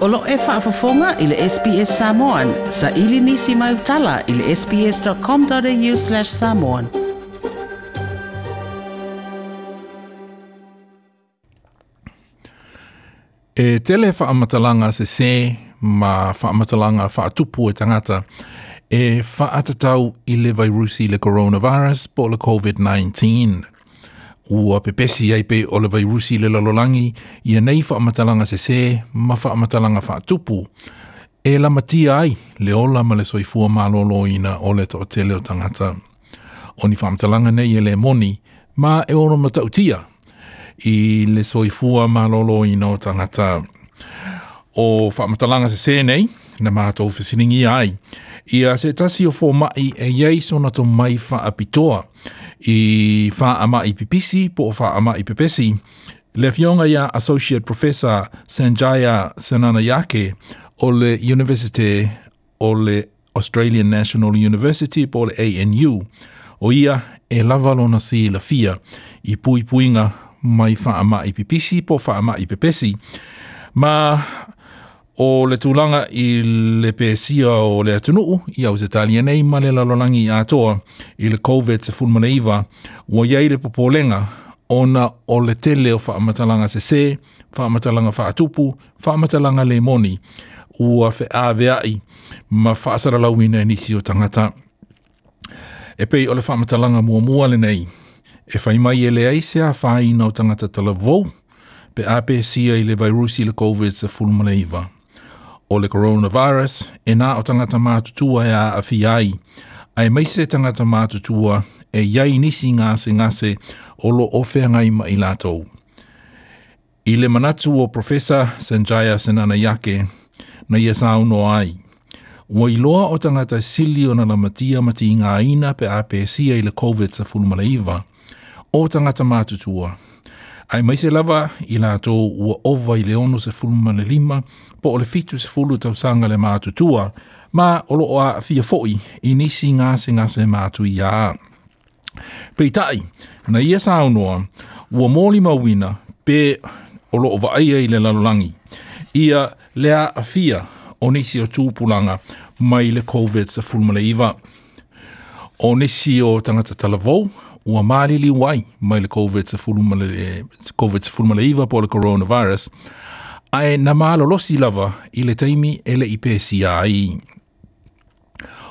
Olo e whaafafonga i le SPS Samoan. Sa ili nisi mai utala i le sps.com.au slash samoan. E tele whaamatalanga se se ma whaamatalanga whaatupu e tangata e whaatatau i le vairusi le coronavirus po le COVID-19. COVID-19 ua pepesi ai pe o le vairusi le lalolangi ia nei se sesē ma faamatalaga faatupu e lamatia ai le ola ma le soifua malōlōina o le toʻatele o tagata o ni faamatalaga nei e le moni ma e oro matautia i le soifua malōlōina o tagata o faamatalaga se nei na matou fesiligia ai ia se tasi o fomaʻi e iai sona tomai apitoa i fa ama i pipisi po fa ama i pepesi le fionga ya associate professor Sanjaya Sananayake o le university o le Australian National University po le ANU o ia e lavalona si la fia i pui puinga mai fa ama i pipisi po fa ama i pepesi ma o le tūlanga i le pēsia o le atunuu i au Zetania nei ma le lalolangi a toa i le COVID sa fulmana iwa ua iei le popolenga ona o le tele o whaamatalanga se se, whaamatalanga whaatupu, whaamatalanga le moni ua fe awea i ma whaasara lau i nisi o tangata. E pei o le whaamatalanga mua mua le nei, e whai mai e le aise a whaina o tangata tala vou, pe a pēsia i le virusi le COVID sa fulmana iwa o le coronavirus e nā o tangata mātutua e a awhiai. Ai mai se tangata mātutua e iai nisi ngāse ngāse o lo ofea ngai mai lātou. I le manatu o Professor Sanjaya Senanayake, na ia e sauno ai. Ua iloa o tangata sili o nana matia mati ngā ina pe APC i le COVID sa fulmalaiva, o tangata mātutua. Ai mai se lava i la to ua ova i leono se fulu mana lima, po o le fitu se fulu tau sanga le mātutua, ma o lo a fia foi i nisi ngā se ngā se mātu i a. Pei tai, na ia sa unua, ua mōli mawina pe o lo o ai ai le lalolangi. Ia lea a fia o nisi o tūpulanga mai le COVID sa fulu mana iwa. O nisi o tangata talavou, ua māli li wai mai le COVID-19 le e, iwa po le coronavirus, ae na mālo losi lava i le taimi e le ipe ai.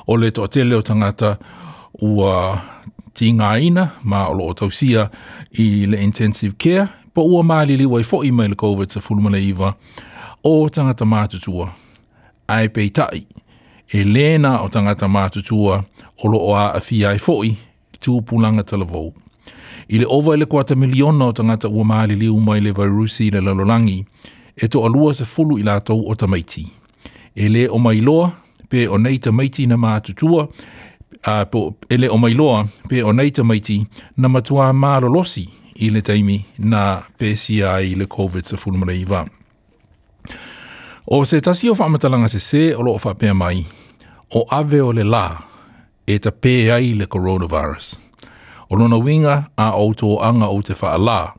O le toa tele o tangata ua tinga ina ma o lo o tausia i le intensive care, po ua māli li wai fo'i mai le COVID-19 le iwa o tangata mātutua. Ae pei tai, e lēna o tangata mātutua o lo o a afi ai fo'i tūpūlanga tala vau. I le ova ele kua ta miliona o tangata ua maali liu mai le vairusi le lalolangi, e to alua se fulu i lātou o tamaiti. E le o mai loa, pe o nei tamaiti na mātutua, a po ele o mai loa pe o nei te maiti na matua ma lolosi i le taimi na PCI i le COVID sa fulmula iwa. O se tasi wha matalanga se se o lo o wha mai, o ave o le la e ta pē le coronavirus. O nona winga a auto anga o te whaala,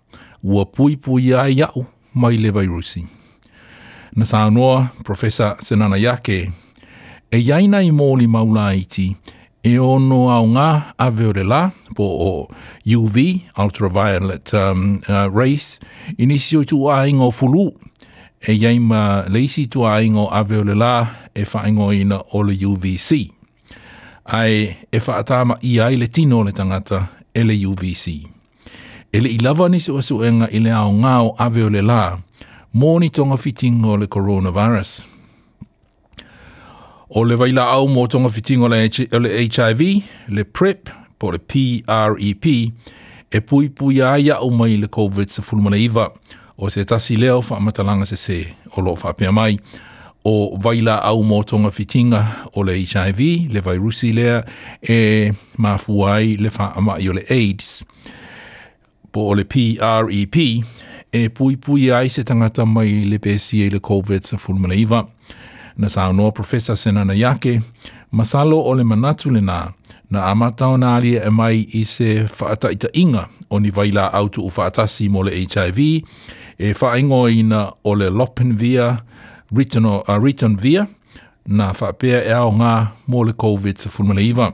ua pui pui a iau mai le virusi. Na sā Professor Senana Yake, e iaina i mōli maula iti, e ono au ngā a veorela po o UV, ultraviolet um, uh, rays, i o tu a ingo fulu, e iaima leisi tu a ingo a veorela e whaingo ina o le UVC ai e whaatama i ai le tino le tangata e le UVC. E le ilawa ni sua suenga i le ao ngāo aveo le lā, mōni tonga fitingo le coronavirus. O le waila au mō tonga fitingo le, H le HIV, le PrEP, e po le PREP, e, e pui pui a ia o mai le COVID sa fulmana iwa, o se tasi leo wha matalanga se se, o lo wha mai, o o waila au mō tonga fitinga o le HIV, le virusi lea, e mafuai le wha i o le AIDS. Po o le PREP, e, e pui pui ai se tangata mai le PSI e le COVID sa fulmana iwa. Na sao noa Professor Senana Yake, masalo o le manatu le nā, na amatao nā alia e mai i se whaataita inga o ni waila au tu u whaatasi mō le HIV, e whaingoina o le Lopin via, return, or, uh, via na whapea e ao ngā mōle COVID sa fulmala iwa.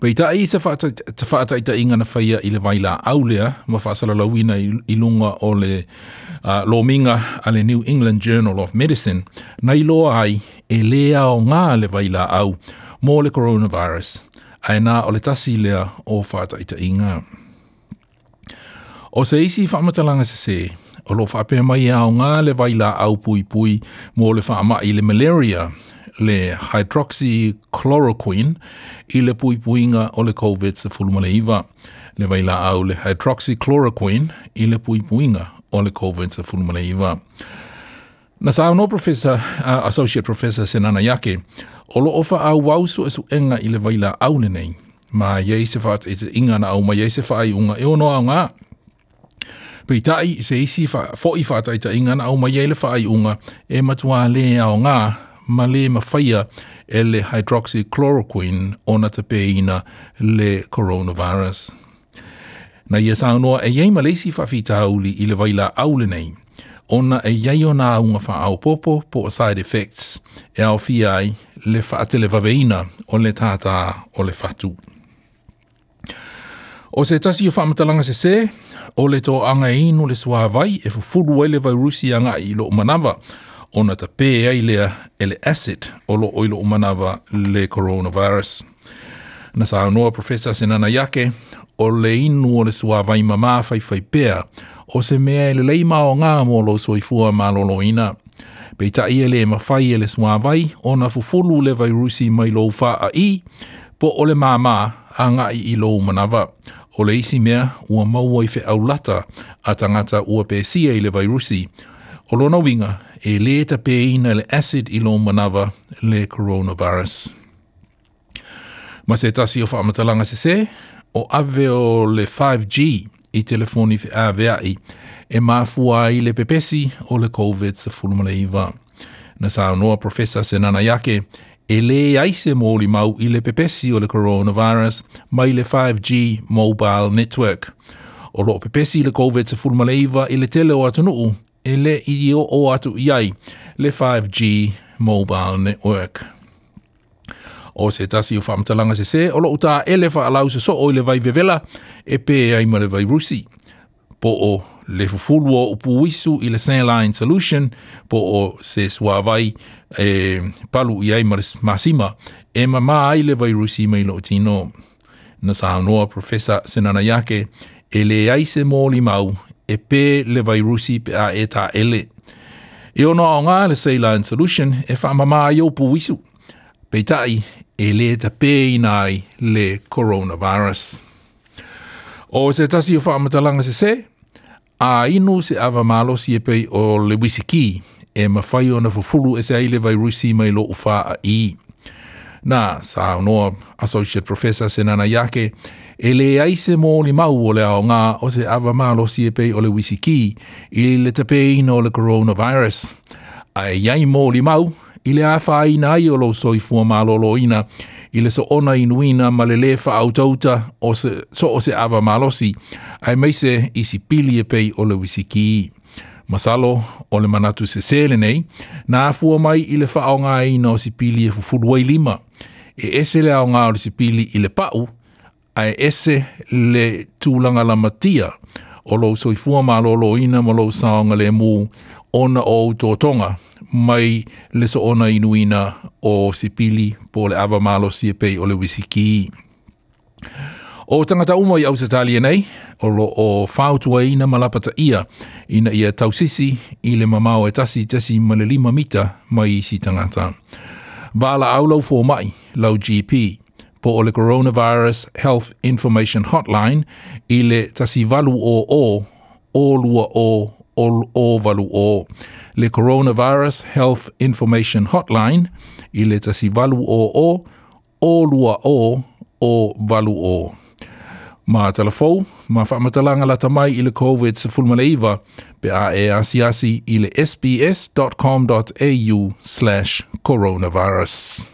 Pei ta ii sa whaata i ta inga na whaia i le waila aulea ma whaasala lawina i lunga o le uh, lominga a le New England Journal of Medicine na i loa ai e lea o ngā le waila au mō coronavirus a e nā o le tasi lea o whaata i ta inga. O se isi whaamatalanga se se, o lo fa pe mai e a nga le vai la au pui pui mo le fa ma i le malaria le hydroxychloroquine i le pui puinga o le covid se fulu le iva le vai la au le hydroxychloroquine i le pui puinga o le covid se fulu le iva na sa no professor uh, associate professor senana yake o lo ofa a wau so e su enga i le vai la au nei ma ye se fa te inga na au ma ye se fa i unga e ono au nga pei tai se isi fa fo i fa tai tai ngana au mai ele fa ai unga e matua le ao nga ma le ma faia ele hydroxychloroquine ona te peina le coronavirus. Na ia sa noa e yei malesi fa fi tauli i le waila au le nei. Ona e yei o nga unga fa au popo po a side effects e au fi ai le fa atele vaveina o le tata o le fatu. Tata. O se tasi o whamatalanga se se, o le tō anga inu le swa vai e fufuru ele vai rusi anga i lo umanawa o na ta pē ai lea e acid o lo oilo umanawa le coronavirus. Na sa anua Professor Senana Yake, o le inu o le swa vai mamā fai fai pēa, o se mea ele lei mao ngā mō lo soi fua mā lolo ina. Pei ta i ele e mawhai ele swa vai, o na fufuru le vai rusi mai lo ufa a i, po ole le mamā a ngā i lo umanawa o le isi mea ua maua i whaulata a tangata ua pēsia i le vairusi. O lona winga, e leta ina le acid i lo manawa le coronavirus. Ma se tasi o whaamatalanga se se, o ave o le 5G i telefoni a veai e mafua i le pepesi o le COVID sa fulumale iwa. Na sa anua Professor Senana Yake, e le aise mōli mau i le pepesi o le coronavirus mai le 5G mobile network. O lo pepesi le COVID se fulma leiva i le tele o atunuu e le i o o atu iai le 5G mobile network. O se tasi o whamtalanga se se, o lo uta e le wha alau se so o le vai vevela e pe ai ma le vai rusi po o le fufulu o upu isu i le Saline Solution po o se suavai e palu i ai masima e ma ma ai le vairusi mai lo tino. Na sa anua Professor Senana Yake e le ai se mōli mau e pē le vairusi pe a e tā ele. E ono a ngā le Saline Solution e wha ma i upu isu. Peitai e le ta pē inai le coronavirus. O se tasi o wha se se, a inu se ava malo si epei o le wisiki e mawhai o na fufulu e se aile vai rusi mai lo ufa a i. Nā, sa noa Associate Professor Senana Yake, e le aise mō ni mau o le ao ngā o se ava malo si epei o le wisiki i le tapeina o le coronavirus. A e iai mō ni mau i le āwhāina ai o lo soifua mā lolo ina, i le so ona inuina ma le lefa au tauta o se, so o se awa mā losi, ai meise i si pili e pei o le wisiki i. Masalo, o le manatu se sele nei, nā fua mai i le whaonga ina o si pili e fufuruai lima, e ese le aonga o le si pili i le pau, ai ese le tūlanga la matia, o lo soifua mā lolo ina ma lo saonga le mūu, ona o tōtonga mai le so ona inuina o se pili po le awa malo si e o le wisiki. O tangata umoi au se tali nei, o lo o whautua ina malapata ia, ina ia tausisi i le mamau e tasi tasi ma le lima mita mai i si tangata. Vala au lau fō mai, lau GP, po o le Coronavirus Health Information Hotline i le tasi valu o o, o lua o all over o le coronavirus health information hotline i le tasi valu o o o lua o o valu o ma telefou ma fa matalanga la tamai i le covid se fulmaleiva pe a e asi asi i le sbs.com.au/coronavirus slash